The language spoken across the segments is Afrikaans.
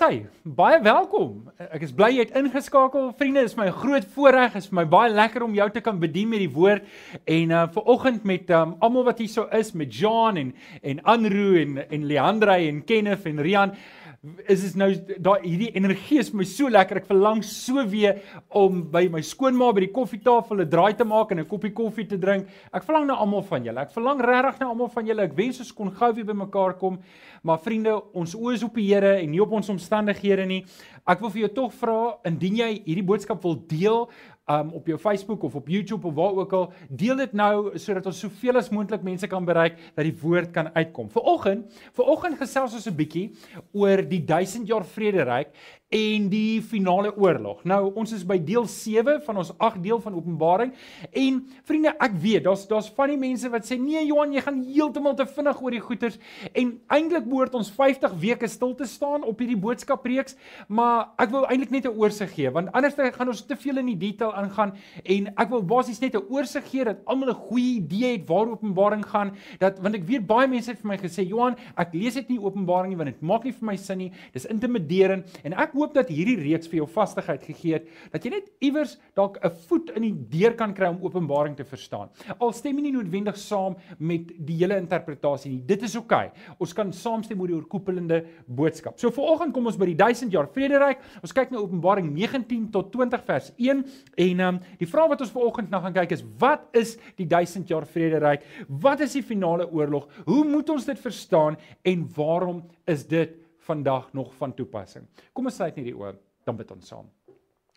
Hy. Baie welkom. Ek is bly jy het ingeskakel. Vriende, is my groot voorreg, is vir my baie lekker om jou te kan bedien met die woord en uh vir oggend met um, almal wat hier so is met John en en Anru en en Leandre en Kenneth en Rian is dit nou daai hierdie energie is my so lekker. Ek verlang so weer om by my skoonma by die koffietafel 'n draai te maak en 'n koppie koffie te drink. Ek verlang na almal van julle. Ek verlang regtig na almal van julle. Ek wens ons kon gou weer bymekaar kom. Maar vriende, ons oë is op die Here en nie op ons omstandighede nie. Ek wil vir jou tog vra indien jy hierdie boodskap wil deel um op jou Facebook of op YouTube of waar ook al, deel dit nou sodat ons soveel as moontlik mense kan bereik dat die woord kan uitkom. Viroggend, viroggend gesels ons 'n bietjie oor die 1000 jaar vrederyk en die finale oorlog. Nou ons is by deel 7 van ons 8 deel van Openbaring en vriende, ek weet daar's daar's van die mense wat sê nee Johan, jy gaan heeltemal te vinnig oor die goeters en eintlik behoort ons 50 weke stil te staan op hierdie boodskapreeks, maar ek wou eintlik net 'n oorsig gee want anders gaan ons te veel in die detail aangaan en ek wil basies net 'n oorsig gee dat almal 'n goeie idee het waar Openbaring gaan, dat want ek weet baie mense het vir my gesê Johan, ek lees dit nie Openbaring nie want dit maak nie vir my sin nie. Dis intimiderend en ek hoop dat hierdie reeks vir jou vastigheid gegee het dat jy net iewers dalk 'n voet in die deur kan kry om Openbaring te verstaan. Al stem jy nie noodwendig saam met die hele interpretasie nie. Dit is oukei. Okay. Ons kan saamstem oor die oorkoepelende boodskap. So vanoggend kom ons by die 1000 jaar vrederyk. Ons kyk na Openbaring 19 tot 20 vers 1 en um, die vraag wat ons vanoggend na gaan kyk is wat is die 1000 jaar vrederyk? Wat is die finale oorlog? Hoe moet ons dit verstaan en waarom is dit vandag nog van toepassing. Kom ons sluit net die oë, dan bid ons saam.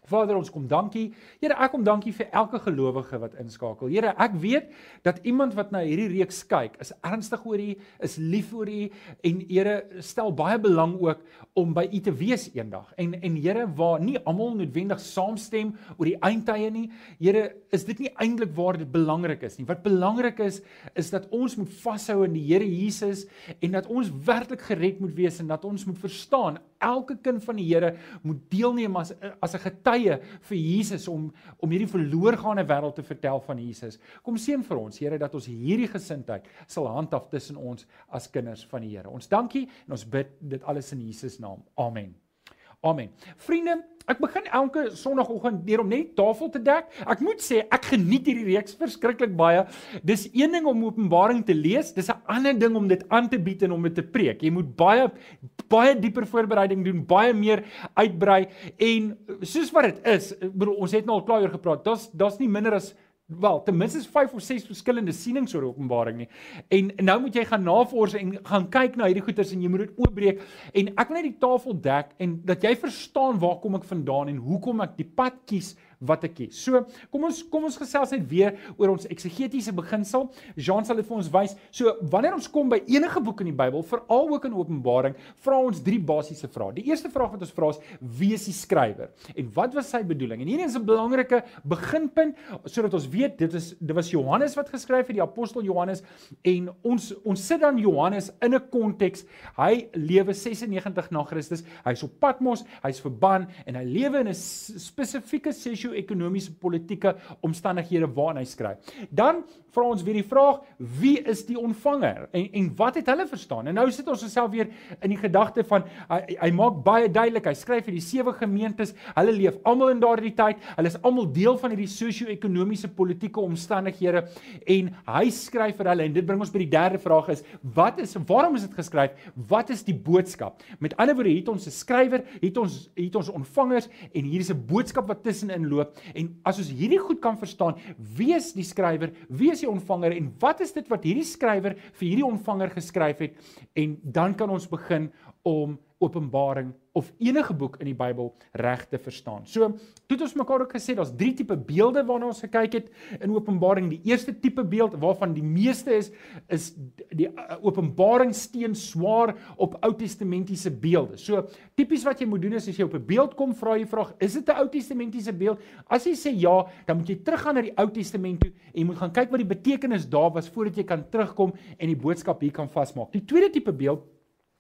Vader, ons kom dankie. Here, ek kom dankie vir elke gelowige wat inskakel. Here, ek weet dat iemand wat na hierdie reeks kyk, is ernstig oor U, is lief vir U en Here stel baie belang ook om by U te wees eendag. En en Here, waar nie almal noodwendig saamstem oor die eindtye nie, Here, is dit nie eintlik waar dit belangrik is nie. Wat belangrik is, is dat ons moet vashou in die Here Jesus en dat ons werklik gered moet wees en dat ons moet verstaan elke kind van die Here moet deelneem as as 'n getuie vir Jesus om om hierdie verloorgaande wêreld te vertel van Jesus. Kom seën vir ons, Here, dat ons hierdie gesindheid sal handhaaf tussen ons as kinders van die Here. Ons dankie en ons bid dit alles in Jesus naam. Amen. Amen. Vriende, ek begin elke sonoggend deur om net tafel te dek. Ek moet sê, ek geniet hierdie reeks verskriklik baie. Dis een ding om Openbaring te lees, dis 'n ander ding om dit aan te bied en om dit te preek. Jy moet baie baie dieper voorbereiding doen, baie meer uitbrei en soos wat dit is, bedoel ons het nou al klaar oor gepraat. Daar's daar's nie minder as wel ten minste 5 of 6 verskillende sienings oor Openbaring nie. En nou moet jy gaan navors en gaan kyk na hierdie goeters en jy moet dit oopbreek en ek wil net die tafel dek en dat jy verstaan waar kom ek vandaan en hoekom ek die pad kies wat ek kies. So, kom ons kom ons gesels net weer oor ons eksegetiese beginsel. Jean sal dit vir ons wys. So, wanneer ons kom by enige boek in die Bybel, veral ook in Openbaring, vra ons drie basiese vrae. Die eerste vraag wat ons vra is: Wie is die skrywer? En wat was sy bedoeling? En hierdie is 'n belangrike beginpunt sodat ons weet dit is dit was Johannes wat geskryf het, die apostel Johannes en ons ons sit dan Johannes in 'n konteks. Hy lewe 96 na Christus. Hy's op Patmos, hy's verban en hy lewe in 'n spesifieke sessie sosio-ekonomiese politieke omstandighede waarin hy skryf. Dan vra ons weer die vraag, wie is die ontvanger en en wat het hulle verstaan? En nou sit ons osself weer in die gedagte van hy, hy maak baie duidelik, hy skryf vir die sewe gemeentes, hulle leef almal in daardie tyd, hulle is almal deel van hierdie sosio-ekonomiese politieke omstandighede en hy skryf vir hulle en dit bring ons by die derde vraag is, wat is waarom is dit geskryf? Wat is die boodskap? Met ander woorde, het ons 'n skrywer, het ons het ons ontvangers en hier is 'n boodskap wat tussenin loop en as ons hierdie goed kan verstaan, wie is die skrywer? Wie is die ontvanger en wat is dit wat hierdie skrywer vir hierdie ontvanger geskryf het en dan kan ons begin om Openbaring of enige boek in die Bybel reg te verstaan. So, toe het ons mekaar ook gesê daar's drie tipe beelde waarna ons gekyk het in Openbaring. Die eerste tipe beeld waarvan die meeste is is die uh, Openbaring steen swaar op Ou Testamentiese beelde. So, tipies wat jy moet doen is as jy op 'n beeld kom, vra jy vraag, is dit 'n Ou Testamentiese beeld? As jy sê ja, dan moet jy teruggaan na die Ou Testament toe en jy moet gaan kyk wat die betekenis daar was voordat jy kan terugkom en die boodskap hier kan vasmaak. Die tweede tipe beeld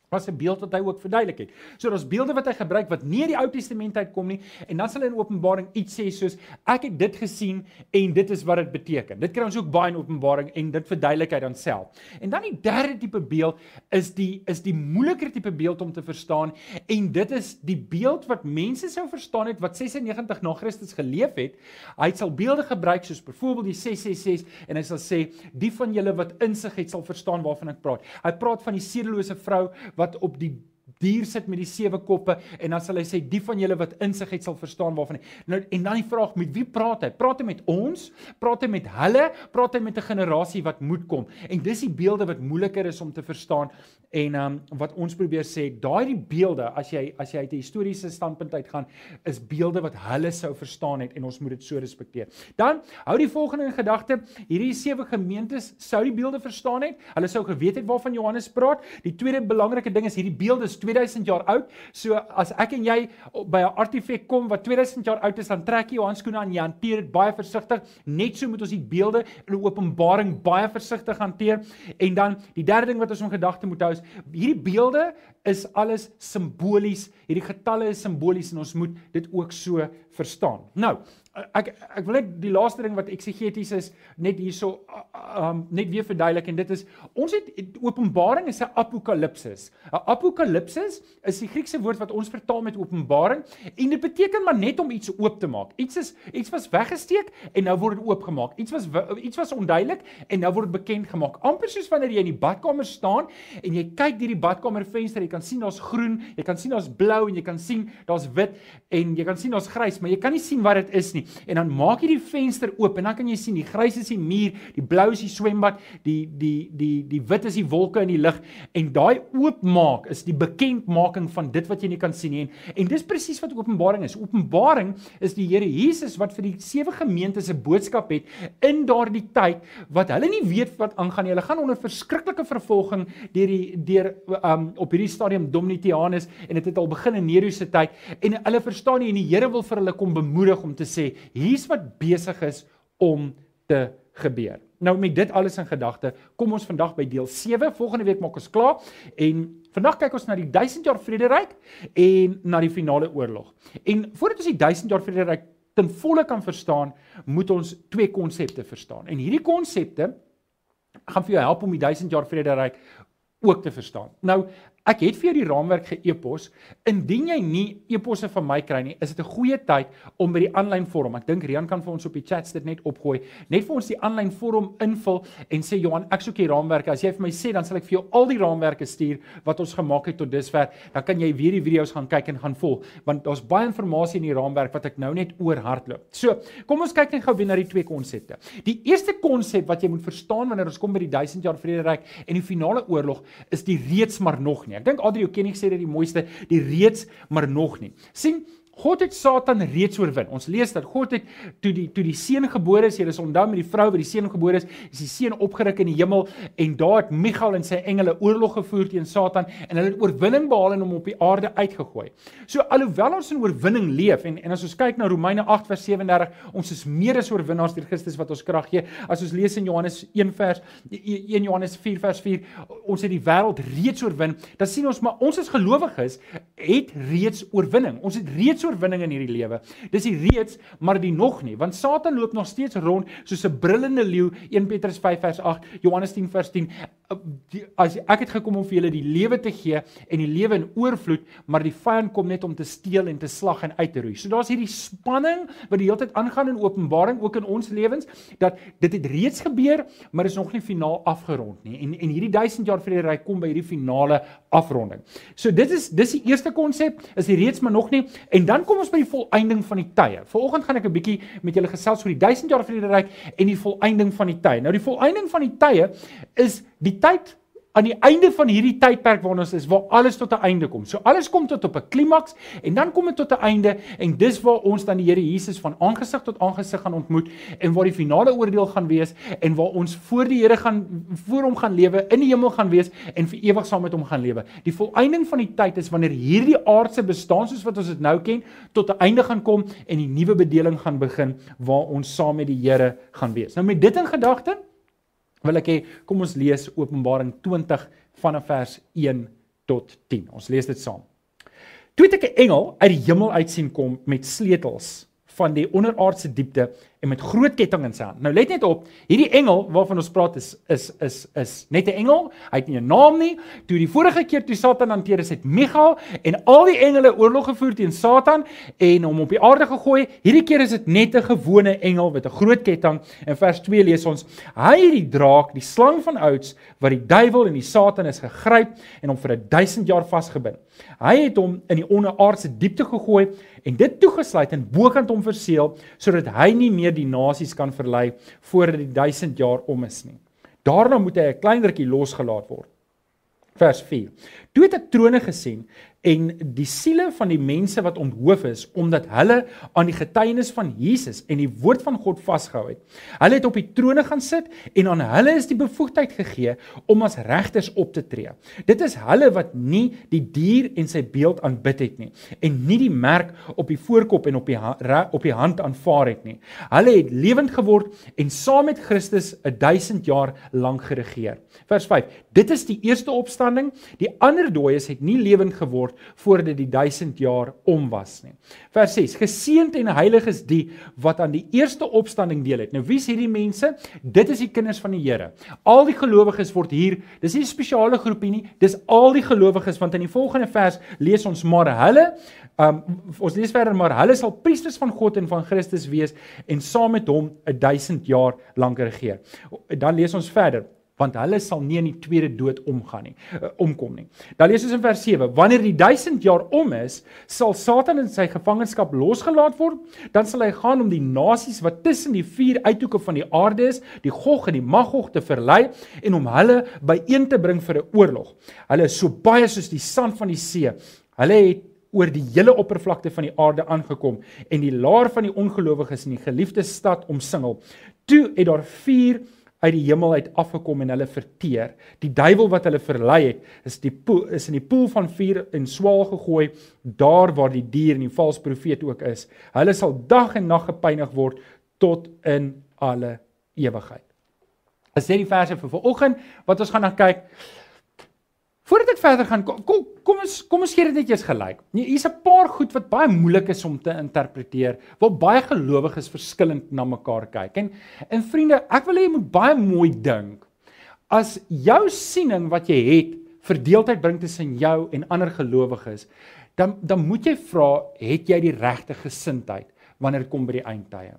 was 'n beeld wat hy ook verduidelik het. So daar's beelde wat hy gebruik wat nie uit die Ou Testament uitkom nie en dan sal hy in Openbaring iets sê soos ek het dit gesien en dit is wat dit beteken. Dit kry ons ook baie in Openbaring en dit verduidelik hy dan self. En dan die derde tipe beeld is die is die moeiliker tipe beeld om te verstaan en dit is die beeld wat mense sou verstaan het wat 96 na Christus geleef het. Hy sal beelde gebruik soos byvoorbeeld die 666 en hy sal sê die van julle wat insig het sal verstaan waarvan ek praat. Hy praat van die sedelose vrou wat op die dier sit met die sewe koppe en dan sal hy sê die van julle wat insig het sal verstaan waarvan hy. Nou en dan die vraag met wie praat hy? Praat hy met ons? Praat hy met hulle? Praat hy met 'n generasie wat moet kom? En dis die beelde wat moeiliker is om te verstaan en um, wat ons probeer sê, daai die beelde as jy as jy uit 'n historiese standpunt uitgaan, is beelde wat hulle sou verstaan het en ons moet dit so respekteer. Dan hou die volgende in gedagte, hierdie sewe gemeentes sou die beelde verstaan het. Hulle sou geweet het waarvan Johannes praat. Die tweede belangrike ding is hierdie beelde is 2000 jaar oud. So as ek en jy by 'n artefak kom wat 2000 jaar oud is, dan trek jy jou handskoene aan jy hanteer dit baie versigtig. Net so moet ons die beelde in Openbaring baie versigtig hanteer. En dan die derde ding wat ons in gedagte moet hou is hierdie beelde is alles simbolies. Hierdie getalle is simbolies en ons moet dit ook so verstaan. Nou, ek ek wil net die laaste ding wat eksegeties is net hierso um net weer verduidelik en dit is ons het Openbaring is 'n apokalipsis. 'n Apokalipsis is die Griekse woord wat ons vertaal met Openbaring en dit beteken maar net om iets oop te maak. Iets is iets was weggesteek en nou word dit oopgemaak. Iets was iets was onduidelik en nou word dit bekend gemaak. Amper soos wanneer jy in die badkamer staan en jy kyk deur die badkamervenster, jy kan sien daar's groen, jy kan sien daar's blou en jy kan sien daar's wit en jy kan sien daar's grys, maar jy kan nie sien wat dit is nie en dan maak jy die venster oop en dan kan jy sien die grys is die muur, die blou is die swembad, die die die die wit is die wolke in die lug en daai oopmaak is die bekendmaking van dit wat jy nie kan sien nie. En, en dis presies wat Openbaring is. Openbaring is die Here Jesus wat vir die sewe gemeentes 'n boodskap het in daardie tyd wat hulle nie weet wat aangaan nie. Hulle gaan onder verskriklike vervolging deur die deur um op hierdie stadium Domitianus en dit het, het al begin in Nero se tyd en hulle verstaan nie en die Here wil vir hulle kom bemoedig om te sê hier's wat besig is om te gebeur. Nou met dit alles in gedagte, kom ons vandag by deel 7. Volgende week maak ons klaar en vandag kyk ons na die 1000 jaar vrederyk en na die finale oorlog. En voordat ons die 1000 jaar vrederyk ten volle kan verstaan, moet ons twee konsepte verstaan. En hierdie konsepte gaan vir jou help om die 1000 jaar vrederyk ook te verstaan. Nou, Ek het vir jou die raamwerk ge-epos. Indien jy nie eposse van my kry nie, is dit 'n goeie tyd om by die aanlyn vorm. Ek dink Rian kan vir ons op die chats dit net opgooi. Net vir ons die aanlyn vorm invul en sê Johan, ek soek die raamwerke. As jy vir my sê, dan sal ek vir jou al die raamwerke stuur wat ons gemaak het tot dusver. Dan kan jy weer die video's gaan kyk en gaan volg, want daar's baie inligting in die raamwerk wat ek nou net oor hardloop. So, kom ons kyk net gou weer na die twee konsepte. Die eerste konsep wat jy moet verstaan wanneer ons kom by die 1000 jaar vrederyk en die finale oorlog is die reeds maar nog nie nie. Ek dink Adri Okenig sê dit die mooiste, die reeds maar nog nie. sien God het Satan reeds oorwin. Ons lees dat God het toe die toe die seun gebore is, jy is onthou met die vrou wat die seun gebore is, is die seun opgeruk in die hemel en daar het Michael en sy engele oorlog gevoer teen Satan en hulle het oorwinning behaal en hom op die aarde uitgegooi. So alhoewel ons in oorwinning leef en en as ons kyk na Romeine 8 vers 37, ons is meer as oorwinnaars deur Christus wat ons krag gee. As ons lees in Johannes 1 vers 1 Johannes 4 vers 4, ons het die wêreld reeds oorwin. Dan sien ons maar ons as gelowiges het reeds oorwinning. Ons het reeds oorwinning in hierdie lewe. Dis die reeds, maar die nog nie, want Satan loop nog steeds rond soos 'n brullende leeu. 1 Petrus 5 vers 8, Johannes 10 vers 10. As ek het gekom om vir julle die lewe te gee en die lewe in oorvloed, maar die vyand kom net om te steel en te slag en uit te roei. So daar's hierdie spanning wat die hele tyd aangaan in Openbaring ook in ons lewens dat dit het reeds gebeur, maar is nog nie finaal afgerond nie. En en hierdie 1000 jaar vrederyk kom by hierdie finale afronding. So dit is dis die eerste konsep, is die reeds maar nog nie en dan kom ons by die volëinding van die tye. Vanoggend gaan ek 'n bietjie met julle gesels oor die 1000 jaar vrederyk en die volëinding van die tye. Nou die volëinding van die tye is die tyd aan die einde van hierdie tydperk waarna ons is waar alles tot 'n einde kom. So alles kom tot op 'n klimaks en dan kom dit tot 'n einde en dis waar ons dan die Here Jesus van aangesig tot aangesig gaan ontmoet en waar die finale oordeel gaan wees en waar ons voor die Here gaan voor hom gaan lewe, in die hemel gaan wees en vir ewig saam met hom gaan lewe. Die volëinding van die tyd is wanneer hierdie aardse bestaan soos wat ons dit nou ken tot 'n einde gaan kom en die nuwe bedeling gaan begin waar ons saam met die Here gaan wees. Nou met dit in gedagte wil ek hê kom ons lees Openbaring 20 vanaf vers 1 tot 10. Ons lees dit saam. Toe het ek 'n engel uit die hemel uit sien kom met sleutels van die onderaardse diepte en met groot ketting in sy hand. Nou let net op, hierdie engel waarvan ons praat is is is is net 'n engel. Hy het nie 'n naam nie. Toe die vorige keer toe Satan hanteer is, het Michael en al die engele oorlog gevoer teen Satan en hom op die aarde gegooi. Hierdie keer is dit net 'n gewone engel met 'n groot ketting. In vers 2 lees ons: Hy het die draak, die slang van ouds wat die duiwel en die Satan is gegryp en hom vir 'n 1000 jaar vasgebind. Hy het hom in die onderaardse diepte gegooi en dit toegesluit en bokant hom verseël sodat hy nie meer die nasies kan verlei voordat die 1000 jaar om is nie. Daarna moet hy 'n klein rukkie losgelaat word. Vers 4. Toe het ek trone gesien en die siele van die mense wat onthoof is omdat hulle aan die getuienis van Jesus en die woord van God vasgehou het. Hulle het op die trone gaan sit en aan hulle is die bevoegdheid gegee om as regters op te tree. Dit is hulle wat nie die dier en sy beeld aanbid het nie en nie die merk op die voorkop en op die op die hand aanvaar het nie. Hulle het lewend geword en saam met Christus 'n 1000 jaar lank geregeer. Vers 5. Dit is die eerste opstanding. Die ander dooies het nie lewend geword voordat die 1000 jaar om was nie. Vers 6: Geseënd en heilig is die wat aan die eerste opstanding deel het. Nou wie is hierdie mense? Dit is die kinders van die Here. Al die gelowiges word hier, dis nie 'n spesiale groepie nie, dis al die gelowiges want in die volgende vers lees ons maar hulle Um ons lees verder maar hulle sal priesters van God en van Christus wees en saam met hom 'n 1000 jaar lank regeer. Dan lees ons verder want hulle sal nie in die tweede dood omgaan nie uh, omkom nie. Dan lees ons in vers 7, wanneer die 1000 jaar om is, sal Satan in sy gevangenskap losgelaat word, dan sal hy gaan om die nasies wat tussen die vier uithoeke van die aarde is, die Gog en die Magog te verlei en om hulle byeen te bring vir 'n oorlog. Hulle is so baie soos die sand van die see. Hulle het oor die hele oppervlakte van die aarde aangekom en die laar van die ongelowiges in die geliefde stad omsingel. Toe het daar vier uit die hemel uit afgekom en hulle verteer. Die duiwel wat hulle verlei het, is die poel, is in die poel van vuur en swaal gegooi, daar waar die dier en die valse profeet ook is. Hulle sal dag en nag gepynig word tot in alle ewigheid. As dit die verse vir vanoggend wat ons gaan na kyk, Voordat ek verder gaan, kom kom ons kom ons gee dit net eers gelyk. Nee, hier's 'n paar goed wat baie moeilik is om te interpreteer, waar baie gelowiges verskillend na mekaar kyk. En en vriende, ek wil hê jy moet baie mooi dink. As jou siening wat jy het verdeeldheid bring tussen jou en ander gelowiges, dan dan moet jy vra, het jy die regte gesindheid wanneer dit kom by die eindtye?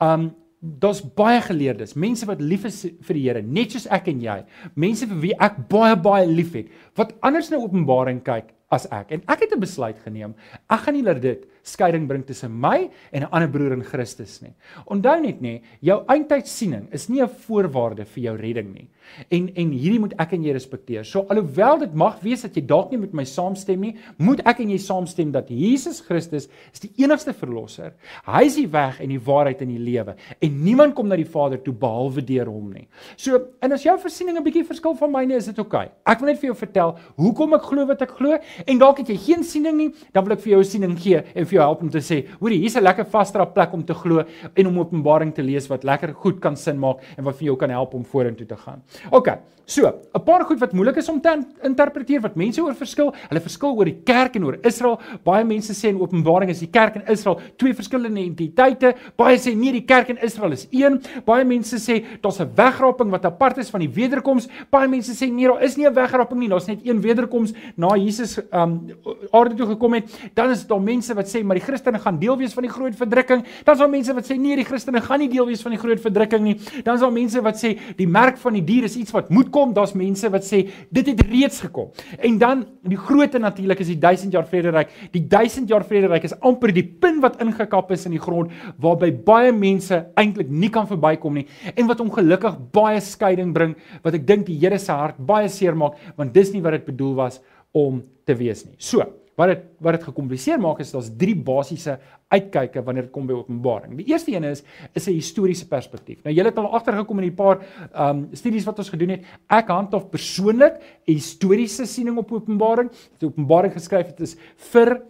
Um Daar's baie geleerdes, mense wat lief is vir die Here, net soos ek en jy. Mense vir wie ek baie baie liefhet, wat anders na Openbaring kyk as ek. En ek het 'n besluit geneem. Ek gaan nie laat dit skeiding bring tussen my en 'n ander broer in Christus nie. Onthou net nê, jou eindtydsiening is nie 'n voorwaarde vir jou redding nie. En en hierdie moet ek en jy respekteer. So alhoewel dit mag wees dat jy dalk nie met my saamstem nie, moet ek en jy saamstem dat Jesus Christus is die enigste verlosser. Hy is die weg en die waarheid en die lewe en niemand kom na die Vader toe behalwe deur hom nie. So, en as jou versiening 'n bietjie verskil van myne, is dit oukei. Okay. Ek wil net vir jou vertel hoekom ek glo wat ek glo en dalk het jy geen siening nie, dan wil ek vir jou 'n siening gee en vir jou help om te sê, hoorie, hier's 'n lekker vasstra plek om te glo en om Openbaring te lees wat lekker goed kan sin maak en wat vir jou kan help om vorentoe te gaan. OK. So, 'n paar goed wat moeilik is om te interpreteer wat mense oor verskil. Hulle verskil oor die kerk en oor Israel. Baie mense sê in Openbaring is die kerk en Israel twee verskillende entiteite. Baie sê nee, die kerk en Israel is een. Baie mense sê daar's 'n wegraping wat apart is van die wederkoms. Baie mense sê nee, daar is nie 'n wegraping nie. Daar's net een wederkoms na Jesus um aarde toe gekom het. Dan is daar mense wat sê maar die Christene gaan deel wees van die groot verdrukking. Dan daar mense wat sê nee, die Christene gaan nie deel wees van die groot verdrukking nie. Dan daar mense wat sê die merk van die dier is iets wat moet kom. Daar's mense wat sê dit het reeds gekom. En dan die grootte natuurlik is die 1000 jaar vrederyk. Die 1000 jaar vrederyk is amper die pin wat ingekap is in die grond waarby baie mense eintlik nie kan verbykom nie en wat ongelukkig baie skeiding bring wat ek dink die Here se hart baie seer maak want dis nie wat dit bedoel was om te wees nie. So, wat dit wat dit gekompliseer maak is daar's drie basiese uitkyke wanneer dit kom by Openbaring. Die eerste een is is 'n historiese perspektief. Nou julle het al agtergekom in die paar ehm um, studies wat ons gedoen het. Ek handhof persoonlik 'n historiese siening op Openbaring. Die Openbaring geskryf het is vir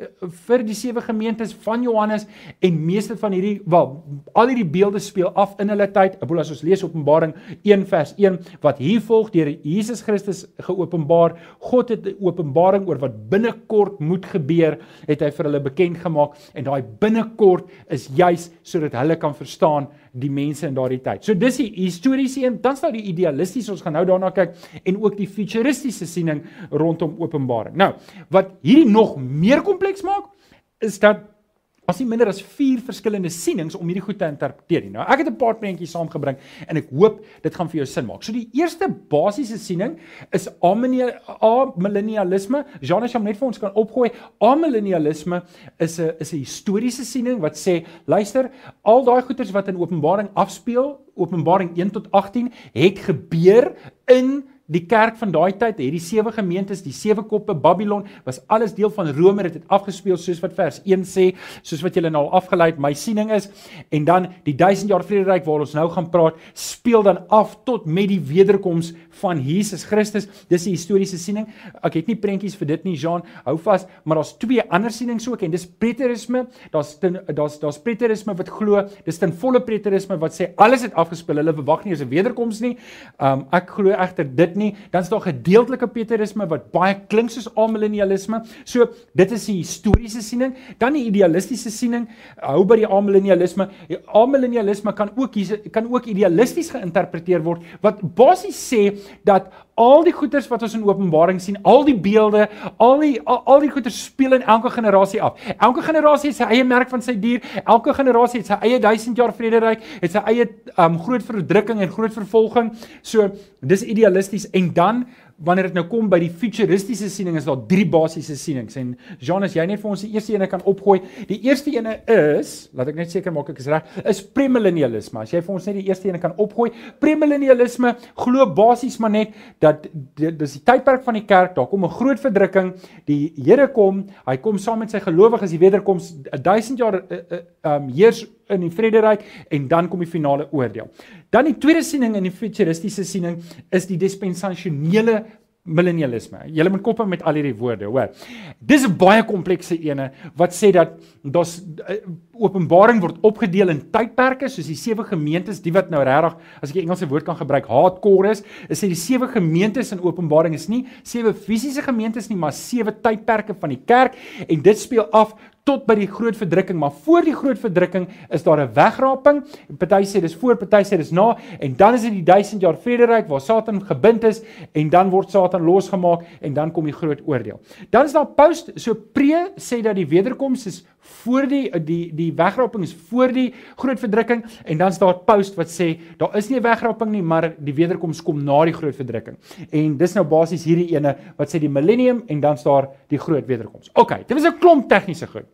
vir die sewe gemeentes van Johannes en meeste van hierdie wel al hierdie beelde speel af in hulle tyd. Ek bedoel as ons lees Openbaring 1 vers 1 wat hier volg deur Jesus Christus geopenbaar. God het 'n openbaring oor wat binnekort moet gebeur, het hy vir hulle bekend gemaak en daai binnekort is juis sodat hulle kan verstaan die mense in daardie tyd. So dis die historiese een, dan staan die idealistiese, ons gaan nou daarna kyk en ook die futuristiese siening rondom Openbaring. Nou, wat hierdie nog meer kompleks maak, is dat as jy minder as 4 verskillende sienings om hierdie goed te interpreteer. Nou, ek het 'n paar prentjies saamgebring en ek hoop dit gaan vir jou sin maak. So die eerste basiese siening is amillennialisme. Jean het hom net vir ons kan opgooi. Amillennialisme is 'n is 'n historiese siening wat sê, luister, al daai goeters wat in Openbaring afspeel, Openbaring 1 tot 18, het gebeur in die kerk van daai tyd, hierdie sewe gemeentes, die sewe koppe Babylon, was alles deel van Rome, dit het afgespeel soos wat vers 1 sê, soos wat julle nou afgelei het, my siening is, en dan die 1000 jaar vrederyk waar ons nou gaan praat, speel dan af tot met die wederkoms van Jesus Christus. Dis 'n historiese siening. Ek het nie prentjies vir dit nie, Jean. Hou vas, maar daar's twee ander sienings ook en dis preterisme. Daar's daar's daar's preterisme wat glo, dis ten volle preterisme wat sê alles het afgespeel. Hulle verwag nie 'n wederkoms nie. Um ek glo egter dit nie. Dan's daar gedeeltelike preterisme wat baie klink soos amillennialisme. So dit is die historiese siening. Dan die idealistiese siening. Hou by die amillennialisme. Amillennialisme kan ook kan ook idealisties geïnterpreteer word wat basies sê dat al die goeders wat ons in Openbaring sien, al die beelde, al die al, al die goeders speel in elke generasie af. Elke generasie het sy eie merk van sy dier, elke generasie het sy eie 1000 jaar vrederyk, het sy eie um, groot verdrukking en groot vervolging. So, dis idealisties en dan wanneer dit nou kom by die futuristiese siening is daar drie basiese sienings. En Jean as jy net vir ons die eerste ene kan opgooi. Die eerste ene is laat ek net seker maak ek is reg is premillennialisme. As jy vir ons net die eerste ene kan opgooi premillennialisme glo basies maar net dat dis die tydperk van die kerk daar kom 'n groot verdrukking die Here kom hy kom saam met sy gelowiges die wederkoms 1000 jaar uh, uh, um heers in die vrederyk en dan kom die finale oordeel. Dan die tweede siening in die futuristiese siening is die dispensasionele millennialisme. Julle moet koppe met al hierdie woorde, hoor. Dis 'n baie komplekse ene wat sê dat daar's uh, openbaring word opgedeel in tydperke soos die sewe gemeentes, die wat nou regtig as ek 'n Engelse woord kan gebruik, hardcore is, is sê die sewe gemeentes in Openbaring is nie sewe fisiese gemeentes nie, maar sewe tydperke van die kerk en dit speel af tot by die groot verdrukking, maar voor die groot verdrukking is daar 'n wegraping. Party sê dis voor, party sê dis na en dan is dit die 1000 jaar vrederyk waar Satan gebind is en dan word Satan losgemaak en dan kom die groot oordeel. Dan is daar post, so pre sê dat die wederkoms is voor die die die wegraping is voor die groot verdrukking en dan is daar post wat sê daar is nie 'n wegraping nie, maar die wederkoms kom na die groot verdrukking. En dis nou basies hierdie ene wat sê die millennium en dan is daar die groot wederkoms. OK, dit was 'n klomp tegniese goed.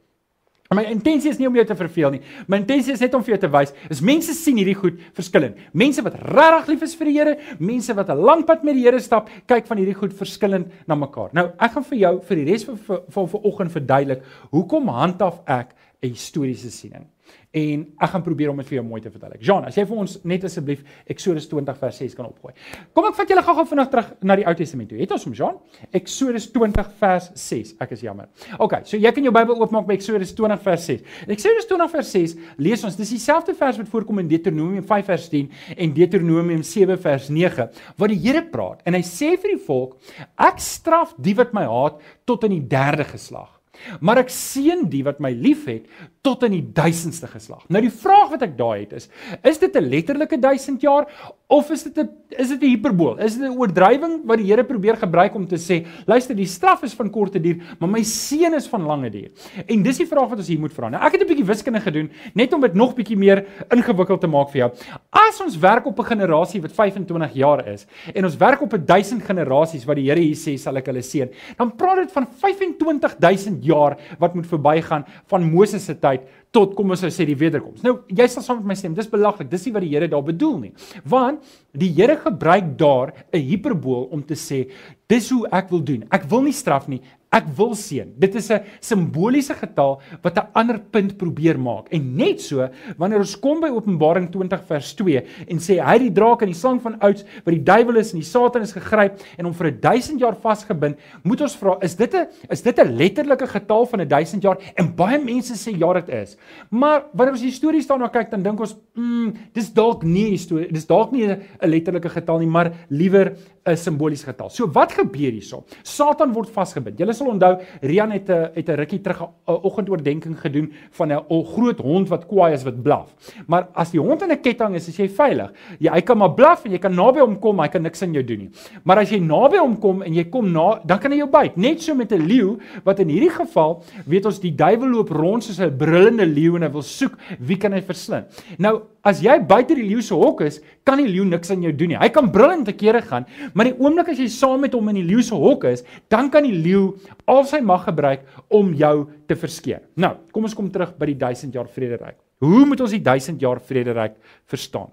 My intensie is nie om jou te verveel nie. My intensie is net om vir jou te wys, is mense sien hierdie goed verskillend. Mense wat regtig lief is vir die Here, mense wat 'n lang pad met die Here stap, kyk van hierdie goed verskillend na mekaar. Nou, ek gaan vir jou vir die res van van vanoggend verduidelik hoekom handhaaf ek 'n historiese siening. En ek gaan probeer om dit vir jou mooi te vertel. Jean, as jy vir ons net asseblief Eksodus 20 vers 6 kan opgooi. Kom ek vat julle gou-gou vinnig terug na die Ou Testament toe. Het ons hom, Jean? Eksodus 20 vers 6. Ek is jammer. OK, so jy kan jou Bybel oopmaak by Eksodus 20 vers 6. Eksodus 20 vers 6 lees ons, dis dieselfde vers wat voorkom in Deuteronomium 5 vers 10 en Deuteronomium 7 vers 9 waar die Here praat en hy sê vir die volk: Ek straf die wat my haat tot in die derde geslag. Maar ek seën die wat my liefhet tot in die duisendste geslag. Nou die vraag wat ek daai het is, is dit 'n letterlike 1000 jaar of is dit 'n is dit 'n hiperbool? Is dit 'n oordrywing wat die Here probeer gebruik om te sê, luister, die straf is van korte duur, maar my seën is van lange duur. En dis die vraag wat ons hier moet vra. Nou ek het 'n bietjie wiskunde gedoen net om dit nog bietjie meer ingewikkeld te maak vir jou. As ons werk op 'n generasie wat 25 jaar is en ons werk op 'n 1000 generasies wat die Here hier sê sal ek hulle seën, dan praat dit van 25000 jaar wat moet verbygaan van Moses se tyd tot kom ons sê die wederkoms. Nou jy sal saam met my stem, dis belaglik. Dis nie wat die Here daar bedoel nie. Want die Here gebruik daar 'n hiperbool om te sê dis hoe ek wil doen. Ek wil nie straf nie. Ek wil seën. Dit is 'n simboliese getal wat 'n ander punt probeer maak. En net so, wanneer ons kom by Openbaring 20 vers 2 en sê hy die draak en die slang van ouds wat die duiwel is en die Satan is gegryp en hom vir 1000 jaar vasgebind, moet ons vra, is dit 'n is dit 'n letterlike getal van 1000 jaar? En baie mense sê ja, dit is. Maar wanneer ons die storie staan na kyk, dan dink ons, mm, dis dalk nie 'n storie, dis dalk nie 'n letterlike getal nie, maar liewer 'n simboliese getal. So wat gebeur hierso? Satan word vasgebind. Julle sal onthou Rian het 'n het 'n rukkie terug 'n oggendoordenking gedoen van 'n groot hond wat kwaai is wat blaf. Maar as die hond in 'n ketting is, is jy veilig. Jy hy kan maar blaf en jy kan naby hom kom, hy kan niks aan jou doen nie. Maar as jy naby hom kom en jy kom na, dan kan hy jou byt. Net so met 'n leeu wat in hierdie geval, weet ons die duiwel loop rond soos 'n brullende leeu en hy wil soek wie kan hy verslind. Nou As jy buite die leeu se hok is, kan die leeu niks aan jou doen nie. Hy kan brullend te kere gaan, maar die oomblik as jy saam met hom in die leeu se hok is, dan kan die leeu al sy mag gebruik om jou te verskeer. Nou, kom ons kom terug by die 1000 jaar vrederyk. Hoe moet ons die 1000 jaar vrederyk verstaan?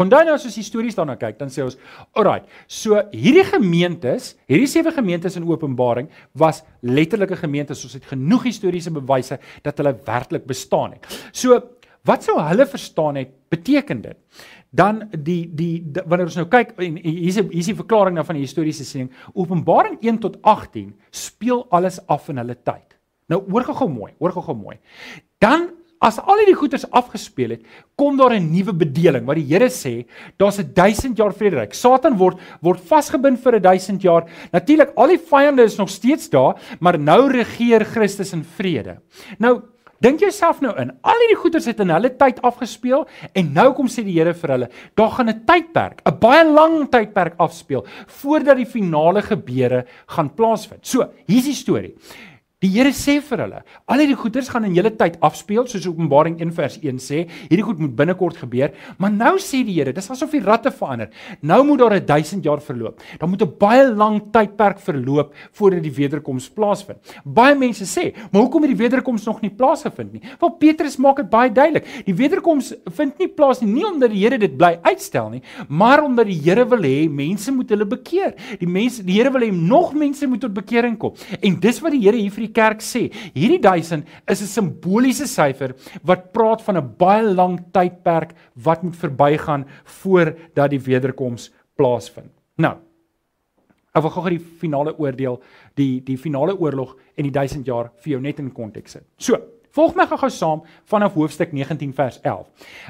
Onthou nou as ons histories daarna kyk, dan sê ons, alrite, so hierdie gemeentes, hierdie sewe gemeentes in Openbaring was letterlike gemeentes. Ons het genoeg historiese bewyse dat hulle werklik bestaan het. So Wat sou hulle verstaan het beteken dit? Dan die die, die wanneer ons nou kyk en hier's hier's die verklaring nou van die historiese siening. Openbaring 1 tot 18 speel alles af in hulle tyd. Nou hoor gou-gou mooi, hoor gou-gou mooi. Dan as al hierdie goeders afgespeel het, kom daar 'n nuwe bedeling wat die Here sê, daar's 'n 1000 jaar vrederyk. Satan word word vasgebind vir 'n 1000 jaar. Natuurlik al die vyande is nog steeds daar, maar nou regeer Christus in vrede. Nou Dink jouself nou in. Al hierdie goeters het in hulle tyd afgespeel en nou kom sê die Here vir hulle, daar gaan 'n tydperk, 'n baie lang tydperk afspeel voordat die finale gebeure gaan plaasvind. So, hier's die storie. Die Here sê vir hulle, al hierdie goeders gaan in julle tyd afspeel, soos Openbaring 1 vers 1 sê. Hierdie goed moet binnekort gebeur, maar nou sê die Here, dis asof die ratte verander. Nou moet daar 'n 1000 jaar verloop. Dan moet 'n baie lang tydperk verloop voordat die wederkoms plaasvind. Baie mense sê, "Maar hoekom het die wederkoms nog nie plaasgevind nie?" Wel Petrus maak dit baie duidelik. Die wederkoms vind nie plaas nie, nie omdat die Here dit bly uitstel nie, maar omdat die Here wil hê mense moet hulle bekeer. Die mense, die Here wil hê nog mense moet tot bekering kom. En dis wat die Here hier vir die kerk sê. Hierdie 1000 is 'n simboliese syfer wat praat van 'n baie lang tydperk wat moet verbygaan voordat die wederkoms plaasvind. Nou. Ek wil gou-gou die finale oordeel, die die finale oorlog en die 1000 jaar vir jou net in konteks sit. So, volg my gou-gou saam vanaf hoofstuk 19 vers 11.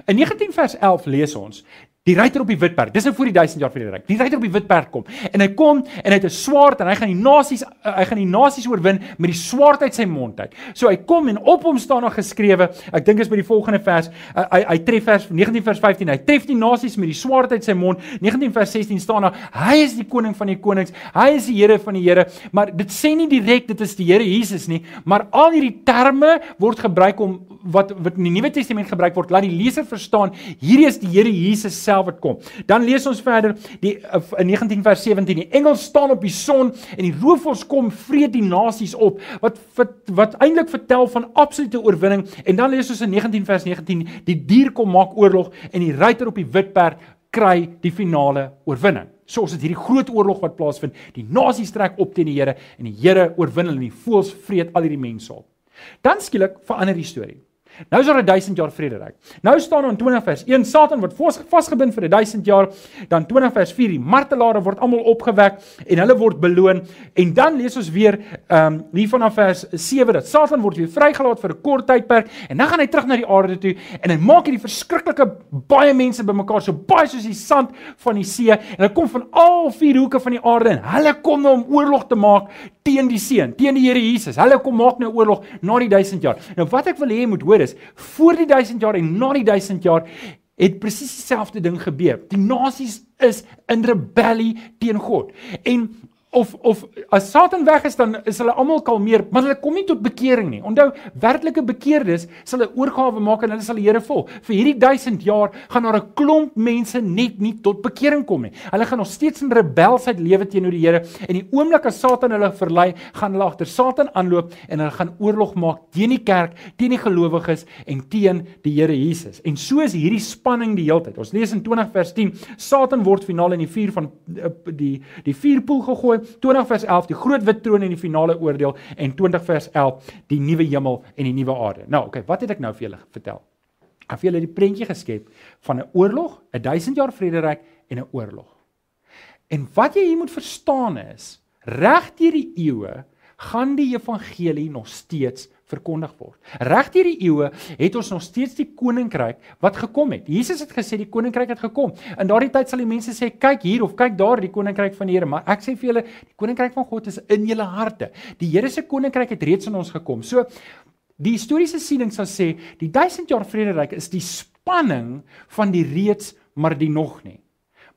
In 19 vers 11 lees ons: Die ryter op die wit perd. Dis nou voor die 1000 jaar vrede ryk. Die ryter op die wit perd kom en hy kom en hy het 'n swaard en hy gaan die nasies uh, hy gaan die nasies oorwin met die swaard uit sy mond uit. So hy kom en op hom staan daar geskrewe, ek dink is by die volgende vers, uh, hy hy tref vers 19 vers 15. Hy tref die nasies met die swaard uit sy mond. 19 vers 16 staan daar, hy is die koning van die konings. Hy is die Here van die Here. Maar dit sê nie direk dit is die Here Jesus nie, maar al hierdie terme word gebruik om wat wat in die Nuwe Testament gebruik word, laat die leser verstaan, hierdie is die Here Jesus self self wat kom. Dan lees ons verder die uh, in 19 vers 17 die engel staan op die son en die roofvoëls kom vreet die nasies op wat wat, wat eintlik vertel van absolute oorwinning en dan lees ons in 19 vers 19 die dier kom maak oorlog en die ruiter op die wit perd kry die finale oorwinning. So is dit hierdie groot oorlog wat plaasvind. Die nasies trek op teen die Here en die Here oorwin hulle en die voëls vreet al hierdie mense op. Dan skielik verander die storie. Nou is daar 'n 1000 jaar vrederyk. Nou staan in 20 vers 1 Satan word vasgebind vir 'n 1000 jaar. Dan 20 vers 4 die martelare word almal opgewek en hulle word beloon. En dan lees ons weer ehm um, hier vanaf vers 7 dat Satan word weer vrygelaat vir 'n kort tydperk en dan gaan hy terug na die aarde toe en hy maak hierdie verskriklike baie mense bymekaar so baie soos die sand van die see en hulle kom van al vier hoeke van die aarde en hulle kom nou om oorlog te maak teen die seun, teen die Here Jesus. Hulle kom maak nou oorlog na die 1000 jaar. Nou wat ek wil hê jy moet hoor is voor die 1000 jaar en na die 1000 jaar het presies dieselfde ding gebeur. Die nasies is in rebellie teen God. En of of as Satan weg is dan is hulle almal kalmeer, maar hulle kom nie tot bekering nie. Onthou, werklike bekeerdes sal 'n oorgawe maak en hulle sal die Here volg. Vir hierdie 1000 jaar gaan daar 'n klomp mense net nie tot bekering kom nie. Hulle gaan nog steeds in rebelsheid lewe teenoor die Here en die oomblik as Satan hulle verlei, gaan hulle agter Satan aanloop en hulle gaan oorlog maak teen die kerk, teen die gelowiges en teen die Here Jesus. En so is hierdie spanning die hele tyd. Ons lees in 20 vers 10, Satan word finaal in die vuur van eh, die die vuurpoel gegooi 20 vers 11 die groot wit troon en die finale oordeel en 20 vers 11 die nuwe hemel en die nuwe aarde. Nou, okay, wat het ek nou vir julle vertel? Ek het vir julle die prentjie geskep van 'n oorlog, 'n 1000 jaar vrederyk en 'n oorlog. En wat jy hier moet verstaan is, reg deur die eeue gaan die evangelie nog steeds verkondig word. Reg deur die eeue het ons nog steeds die koninkryk wat gekom het. Jesus het gesê die koninkryk het gekom. In daardie tyd sal die mense sê kyk hier of kyk daar die koninkryk van die Here, maar ek sê vir julle die koninkryk van God is in julle harte. Die Here se koninkryk het reeds in ons gekom. So die historiese siening sal sê die 1000 jaar vrederyk is die spanning van die reeds maar die nog nie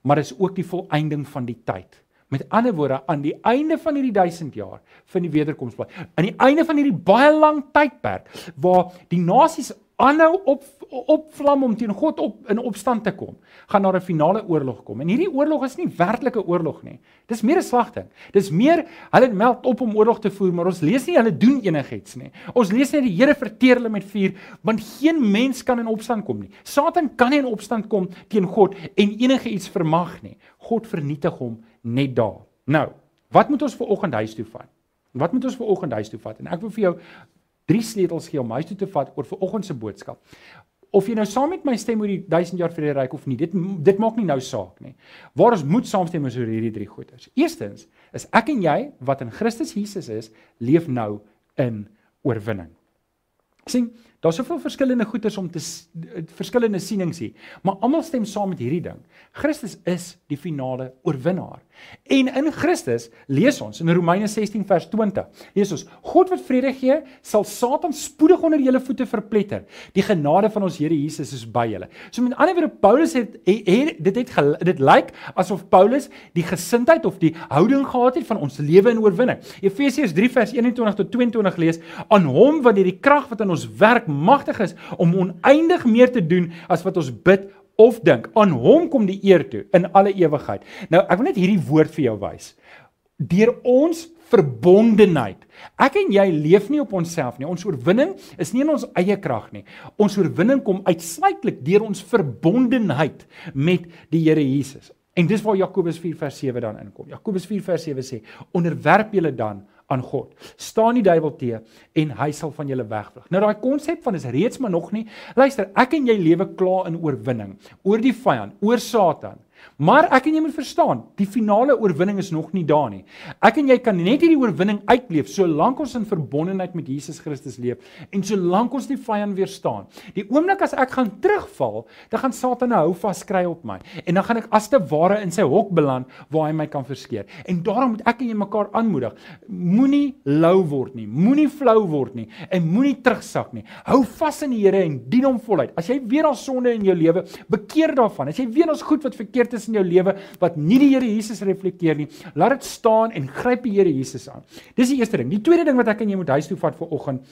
maar is ook die volëinding van die tyd. Met ander woorde, aan die einde van hierdie 1000 jaar van die wederkoms, aan die einde van hierdie baie lang tydperk waar die nasies aanhou op opvlam om teen God op in opstand te kom, gaan daar 'n finale oorlog kom. En hierdie oorlog is nie werklike oorlog nie. Dis meer 'n slagting. Dis meer hulle meld op om oorlog te voer, maar ons lees nie hulle doen enigiets nie. Ons lees net die Here verteer hulle met vuur, want geen mens kan in opstand kom nie. Satan kan nie in opstand kom teen God en enige iets vermag nie. God vernietig hom net daar. Nou, wat moet ons vir oggend huis toe vat? Wat moet ons vir oggend huis toe vat? En ek wil vir jou drie sleutels gee om huis toe te vat oor vir oggend se boodskap. Of jy nou saam met my stem oor die 1000 jaar vrede ryk of nie, dit dit maak nie nou saak nie. Waar ons moet saamstem is oor hierdie drie goeters. Eerstens is ek en jy wat in Christus Jesus is, leef nou in oorwinning. sien Daar's soveel verskillende goeters om te verskillende sienings hier, maar almal stem saam met hierdie ding. Christus is die finale oorwinnaar. En in Christus lees ons in Romeine 16 vers 20. Lees ons: God wat vrede gee, sal Satan spoedig onder julle voete verpletter. Die genade van ons Here Jesus is by julle. So met ander woorde Paulus het, het, het dit het dit lyk asof Paulus die gesindheid of die houding gehad het van ons lewe in oorwinning. Efesiërs 3 vers 21 tot 22 lees: Aan hom wat die krag wat in ons werk magtig is om oneindig meer te doen as wat ons bid of dink. Aan hom kom die eer toe in alle ewigheid. Nou, ek wil net hierdie woord vir jou wys. Deur ons verbondenheid. Ek en jy leef nie op onsself nie. Ons oorwinning is nie in ons eie krag nie. Ons oorwinning kom uitsluitlik deur ons verbondenheid met die Here Jesus. En dis waar Jakobus 4 vers 7 dan inkom. Jakobus 4 vers 7 sê: "Onderwerp julle dan aan God. Staan die duiwel te en hy sal van julle wegvlug. Nou daai konsep van is reeds maar nog nie. Luister, ek en jy lewe klaar in oorwinning oor die vyand, oor Satan. Maar ek en jy moet verstaan, die finale oorwinning is nog nie daar nie. Ek en jy kan net hierdie oorwinning uitleef solank ons in verbondenheid met Jesus Christus leef en solank ons die vyand weerstaan. Die oomblik as ek gaan terugval, dan gaan Satan hou vas kry op my en dan gaan ek as te ware in sy hok beland waar hy my kan verskeer. En daarom moet ek en jy mekaar aanmoedig. Moenie lou word nie, moenie flou word nie en moenie terugsak nie. Hou vas in die Here en dien hom voluit. As jy weer al sonde in jou lewe, bekeer daarvan. As jy weer ons goed wat verkeerd is in jou lewe wat nie die Here Jesus reflekteer nie, laat dit staan en gryp die Here Jesus aan. Dis die eerste ding. Die tweede ding wat ek en jy moet huis toe vat vir oggend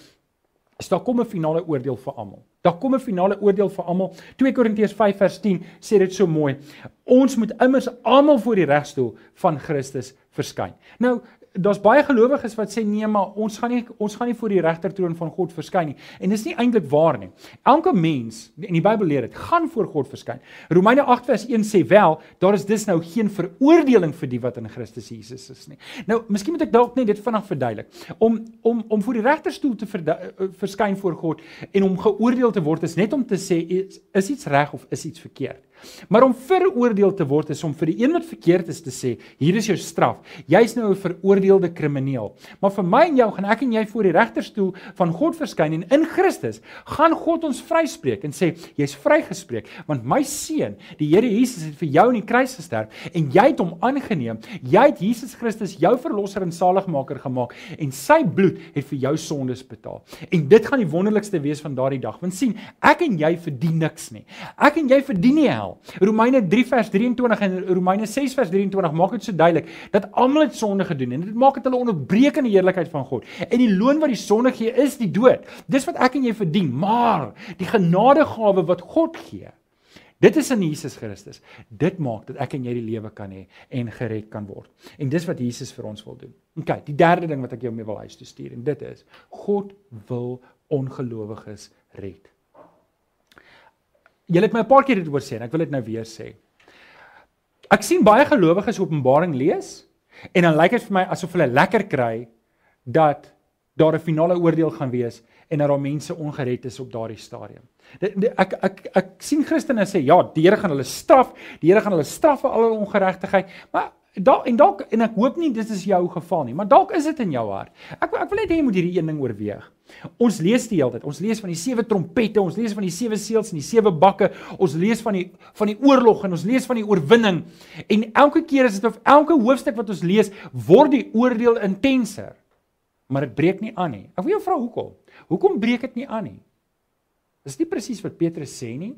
is daar kom 'n finale oordeel vir almal. Daar kom 'n finale oordeel vir almal. 2 Korintiërs 5 vers 10 sê dit so mooi. Ons moet immers almal voor die regstoel van Christus verskyn. Nou, daar's baie gelowiges wat sê nee, maar ons gaan nie ons gaan nie voor die regtertroon van God verskyn nie. En dis nie eintlik waar nie. Elke mens in die Bybel leer dit, gaan voor God verskyn. Romeine 8 vers 1 sê wel, daar is dus nou geen veroordeling vir die wat in Christus Jesus is nie. Nou, miskien moet ek dalk net dit vinnig verduidelik. Om om om voor die regterstoel te eh, verskyn voor God en om geoordeel te word is net om te sê is, is iets reg of is iets verkeerd. Maar om veroordeel te word is om vir die een wat verkeerd is te sê, hier is jou straf. Jy's nou 'n veroordeelde krimineel. Maar vir my en jou gaan ek en jy voor die regterstoel van God verskyn en in Christus gaan God ons vryspreek en sê jy's vrygespreek want my seun, die Here Jesus het vir jou in die kruis gesterf en jy het hom aangeneem. Jy het Jesus Christus jou verlosser en saligmaker gemaak en sy bloed het vir jou sondes betaal. En dit gaan die wonderlikste wees van daardie dag. Want sien, ek en jy verdien niks nie. Ek en jy verdien nie hel Romeine 3 vers 23 en Romeine 6 vers 23 maak dit so duidelik dat almal het sonde gedoen en dit maak dit hulle onderbreek in die heerlikheid van God. En die loon wat die sonde gee is die dood. Dis wat ek en jy verdien, maar die genadegawe wat God gee Dit is in Jesus Christus. Dit maak dat ek en jy die lewe kan hê en gered kan word. En dis wat Jesus vir ons wil doen. OK, die derde ding wat ek jou mee wil huis toe stuur en dit is God wil ongelowiges red. Jy het my 'n paar keer dit oor sê en ek wil dit nou weer sê. Ek sien baie gelowiges Openbaring lees En dan lyk dit vir my asof hulle lekker kry dat daar 'n finale oordeel gaan wees en dat daar mense ongered is op daardie stadium. Ek ek ek sien Christene sê ja, die Here gaan hulle straf, die Here gaan hulle straf vir al hulle ongeregtigheid, maar dalk en dalk en ek hoop nie dit is jou geval nie, maar dalk is dit in jou hart. Ek ek wil net hê jy moet hierdie een ding oorweeg. Ons lees die hele tyd. Ons lees van die sewe trompette, ons lees van die sewe seels en die sewe bakke. Ons lees van die van die oorlog en ons lees van die oorwinning. En elke keer is dit of elke hoofstuk wat ons lees, word die oordeel intenser maar dit breek nie aan nie. Ek wil jou vra hoekom? Hoekom breek dit nie aan nie? Is dit presies wat Petrus sê nie?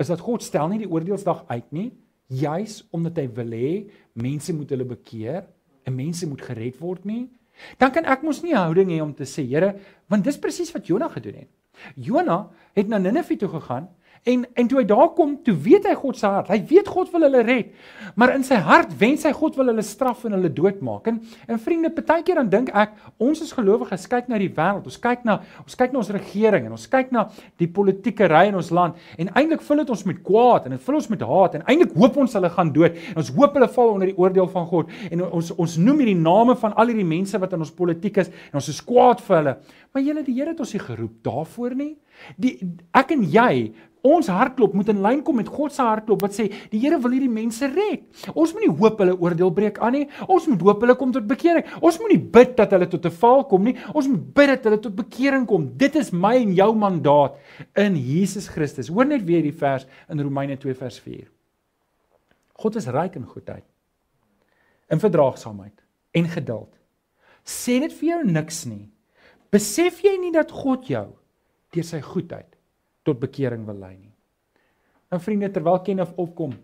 Is dat God stel nie die oordeelsdag uit nie, juis omdat hy wil hê mense moet hulle bekeer en mense moet gered word nie? Dan kan ek mos nie 'n houding hê om te sê, Here, want dis presies wat Jonah gedoen het. Jonah het na Ninive toe gegaan En en toe hy daar kom, toe weet hy God se hart. Hy weet God wil hulle red. Maar in sy hart wens hy God wil hulle straf en hulle doodmaak. En en vriende, partykeer dan dink ek, ons as gelowiges kyk na die wêreld. Ons kyk na ons kyk na ons regering en ons kyk na die politieke ry in ons land en eintlik vul dit ons met kwaad en dit vul ons met haat en eintlik hoop ons hulle gaan dood. En ons hoop hulle val onder die oordeel van God. En ons ons noem hierdie name van al hierdie mense wat in ons politiek is en ons is kwaad vir hulle. Maar julle die Here het ons nie geroep daarvoor nie. Die ek en jy Ons hartklop moet in lyn kom met God se hartklop wat sê die Here wil hierdie mense red. Ons moenie hoop hulle oordeel breek aan nie. Ons moet hoop hulle kom tot bekering. Ons moenie bid dat hulle tot 'n val kom nie. Ons moet bid dat hulle tot bekering kom. Dit is my en jou mandaat in Jesus Christus. Hoor net weer die vers in Romeine 2 vers 4. God is ryk in goedheid. In verdraagsaamheid en geduld. Sê dit vir jou niks nie. Besef jy nie dat God jou deur sy goedheid tot bekering wil lei nie. Nou vriende, terwyl Kenneth opkom,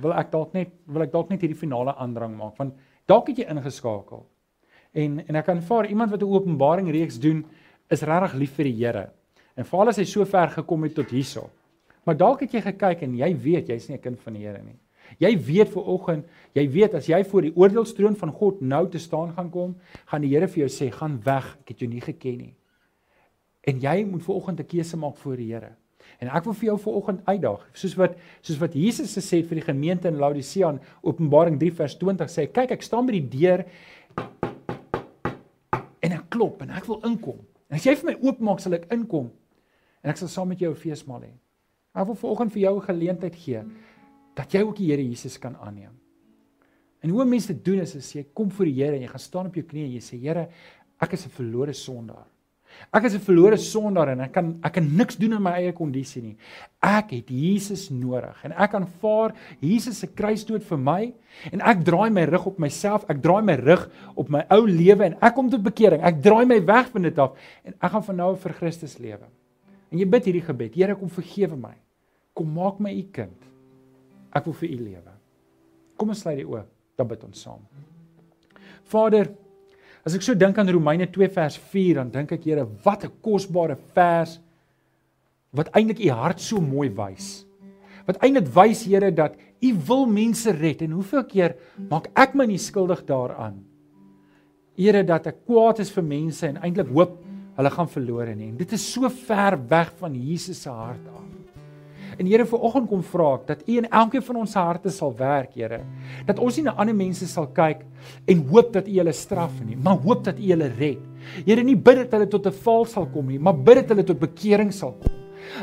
wil ek dalk net wil ek dalk net hierdie finale aandrang maak want dalk het jy ingeskakel. En en ek kan vaar iemand wat 'n openbaring reeks doen is regtig lief vir die Here. En veral as hy so ver gekom het tot hierso. Maar dalk het jy gekyk en jy weet jy's nie 'n kind van die Here nie. Jy weet vir oggend, jy weet as jy voor die oordeelstroon van God nou te staan gaan kom, gaan die Here vir jou sê, "Gaan weg, ek het jou nie geken nie." En jy moet vir oggend 'n keuse maak voor die Here. En ek wil vir jou vanoggend uitdaag, soos wat soos wat Jesus gesê het vir die gemeente in Laodicea in Openbaring 3 vers 20 sê, kyk ek staan by die deur en ek klop en ek wil inkom. En as jy vir my oopmaak, sal ek inkom en ek sal saam met jou 'n feesmaal hê. Ek wil vanoggend vir jou 'n geleentheid gee dat jy ook die Here Jesus kan aanneem. En hoe mense dit doen is as jy kom voor die Here en jy gaan staan op jou knieë en jy sê Here, ek is 'n verlore sondaar. Ek is 'n verlore sondaar en ek kan ek kan niks doen in my eie kondisie nie. Ek het Jesus nodig en ek aanvaar Jesus se kruisdood vir my en ek draai my rug op myself. Ek draai my rug op my ou lewe en ek kom tot bekering. Ek draai my weg van dit af en ek gaan van nou af vir Christus lewe. En jy bid hierdie gebed. Here kom vergewe my. Kom maak my u kind. Ek wil vir u lewe. Kom ons sluit die oë. Dan bid ons saam. Vader As ek so dink aan Romeine 2 vers 4, dan dink ek, Here, wat 'n kosbare vers wat eintlik u hart so mooi wys. Wat eintlik wys, Here, dat u wil mense red en hoeveel keer maak ek my nie skuldig daaraan? Here, dat ek kwaad is vir mense en eintlik hoop hulle gaan verlore nie. En dit is so ver weg van Jesus se hart af. En Here vanoggend kom vra ek dat U in elkeen van ons harte sal werk, Here. Dat ons nie na ander mense sal kyk en hoop dat U hulle straf nie, maar hoop dat U hulle red. Here, nie bid dat hulle tot 'n val sal kom nie, maar bid dat hulle tot bekering sal kom.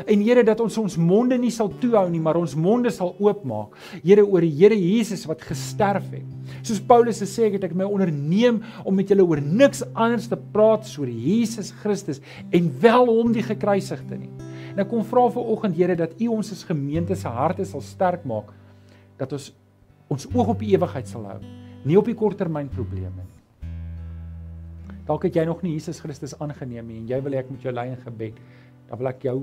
En Here dat ons ons monde nie sal toehou nie, maar ons monde sal oopmaak. Here oor die Here Jesus wat gesterf het. Soos Paulus gesê het, ek my onderneem om met julle oor niks anders te praat as oor Jesus Christus en wel hom die gekruisigde nie. En ek kom vra vir oggend Here dat U ons as gemeente se harte sal sterk maak dat ons ons oog op die ewigheid sal hou, nie op die korttermyn probleme nie. Dalk het jy nog nie Jesus Christus aangeneem nie en jy wil ek met jou lei in gebed. Dan wil ek jou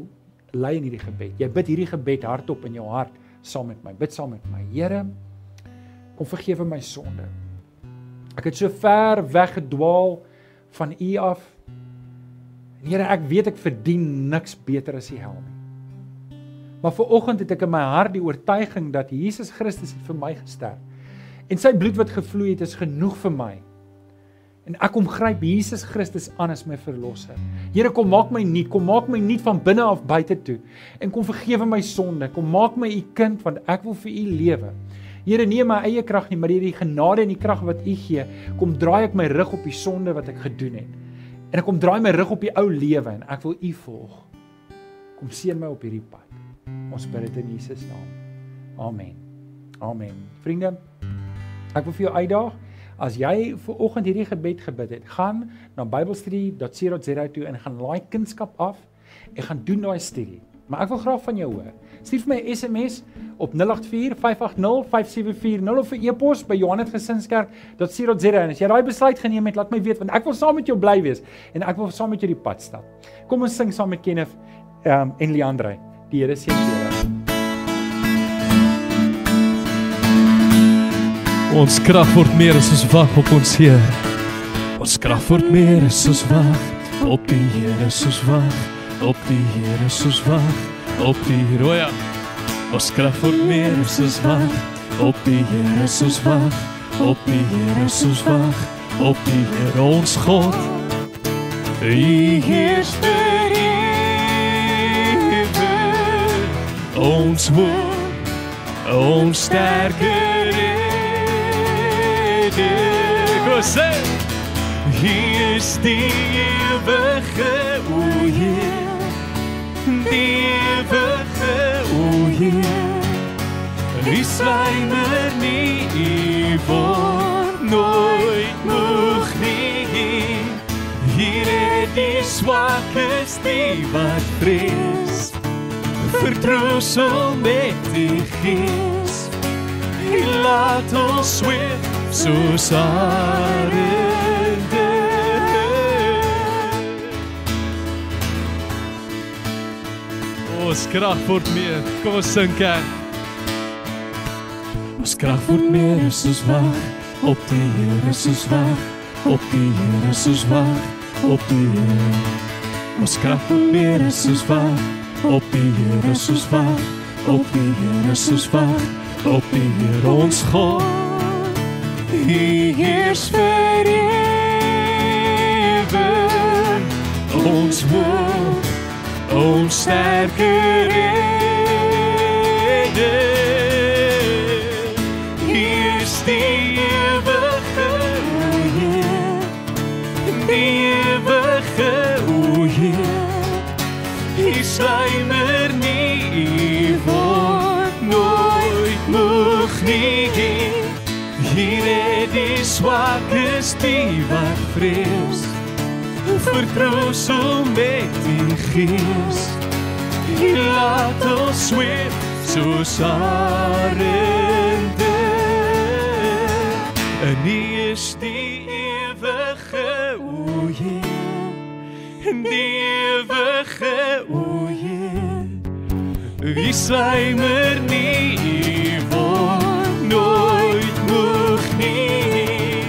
lei in hierdie gebed. Jy bid hierdie gebed hardop in jou hart saam met my. Bid saam met my. Here, kom vergewe my sonde. Ek het so ver weggedwaal van U af Here, ek weet ek verdien niks beter as die hel nie. Maar ver oggend het ek in my hart die oortuiging dat Jesus Christus het vir my gesterf. En sy bloed wat gevloei het is genoeg vir my. En ek kom gryp Jesus Christus aan as my verlosser. Here, kom maak my nuut, kom maak my nuut van binne af buite toe en kom vergewe my sonde. Kom maak my u kind want ek wil vir u lewe. Here, nie my eie krag nie, maar hierdie genade en die krag wat U gee, kom draai ek my rug op die sonde wat ek gedoen het. En ek kom draai my rug op die ou lewe en ek wil U volg. Kom seën my op hierdie pad. Ons bid dit in Jesus naam. Amen. Amen. Vriende, ek wil vir jou uitdaag as jy ver oggend hierdie gebed gebid het, gaan na bybelstudie.co.za toe en gaan laai kunskap af en gaan doen daai studie. Maar ek wil graag van jou hoor. Stuur vir my 'n SMS op 0845805740 of 'n e-pos by Johannesgesinskerk.co.za en as jy daai besluit geneem het, laat my weet want ek wil saam met jou bly wees en ek wil saam met jou die pad stap. Kom ons sing saam met Kenneth um, en Leandre. Die Here seën julle. Ons krag word meer as ons wag op ons Heer. Ons krag word meer as ons wag op die Here, soos wag op die Here, soos wag op die Here. Ons krag word meer as ons wag op die Here, soos wag op die Here, soos wag op die Here ons God. Hy heers vir ewe. Ons woord, ons sterker Kom sê Hier is die ewige o Heer Ewige o Heer Die slymer nie U word nooit moeg nie. Hier het die swakes die wat vrees Vertroostel met die gees. Laat ons swift soos arende Ons krag word meer. Kom ons sing kerk. Ons krag word meer as ons wag op die Here soos wag op die Here soos wag op die Here. Ons krag word meer as ons wag op die Here soos wag op die Here soos wag op die Here ons God. Hy heers vir ewe ons woord ons sterker rede hier is die ewige o Heer. Die ewige o Heer. Hy slymer nie hy word nooit moeg nie hier het die swakes die wat vrees vertroostel met die gees. Hy laat ons sweef soos arende en hy is die ewige o Heer en die ewige o Heer hy slymer nie hy word nooit moeg nie.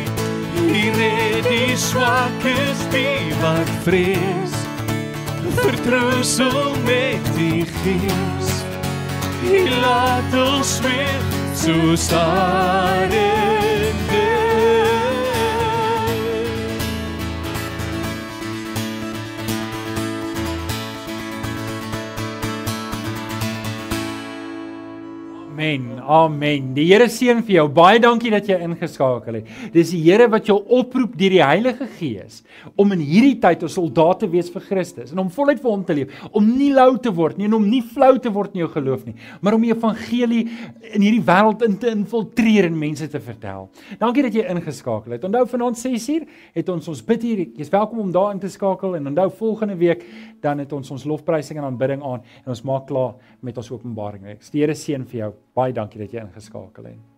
Hy red die swakes die vrees vertroostel met die gees. Hy laat ons weer soos arende Amen. Die Here seën vir jou. Baie dankie dat jy ingeskakel het. Dis die Here wat jou oproep deur die Heilige Gees om in hierdie tyd 'n soldaat te wees vir Christus en om voluit vir hom te leef, om nie lou te word nie en om nie flou te word in jou geloof nie, maar om die evangelie in hierdie wêreld in te infiltreer en mense te vertel. Dankie dat jy ingeskakel het. Onthou vanaand 6uur het ons ons bid hier. Jy's welkom om daar in te skakel en onthou volgende week dan het ons ons lofprysing en aanbidding aan en ons maak klaar met ons openbaring. Die Here seën vir jou. Baie dankie dat jy ingeskakel het.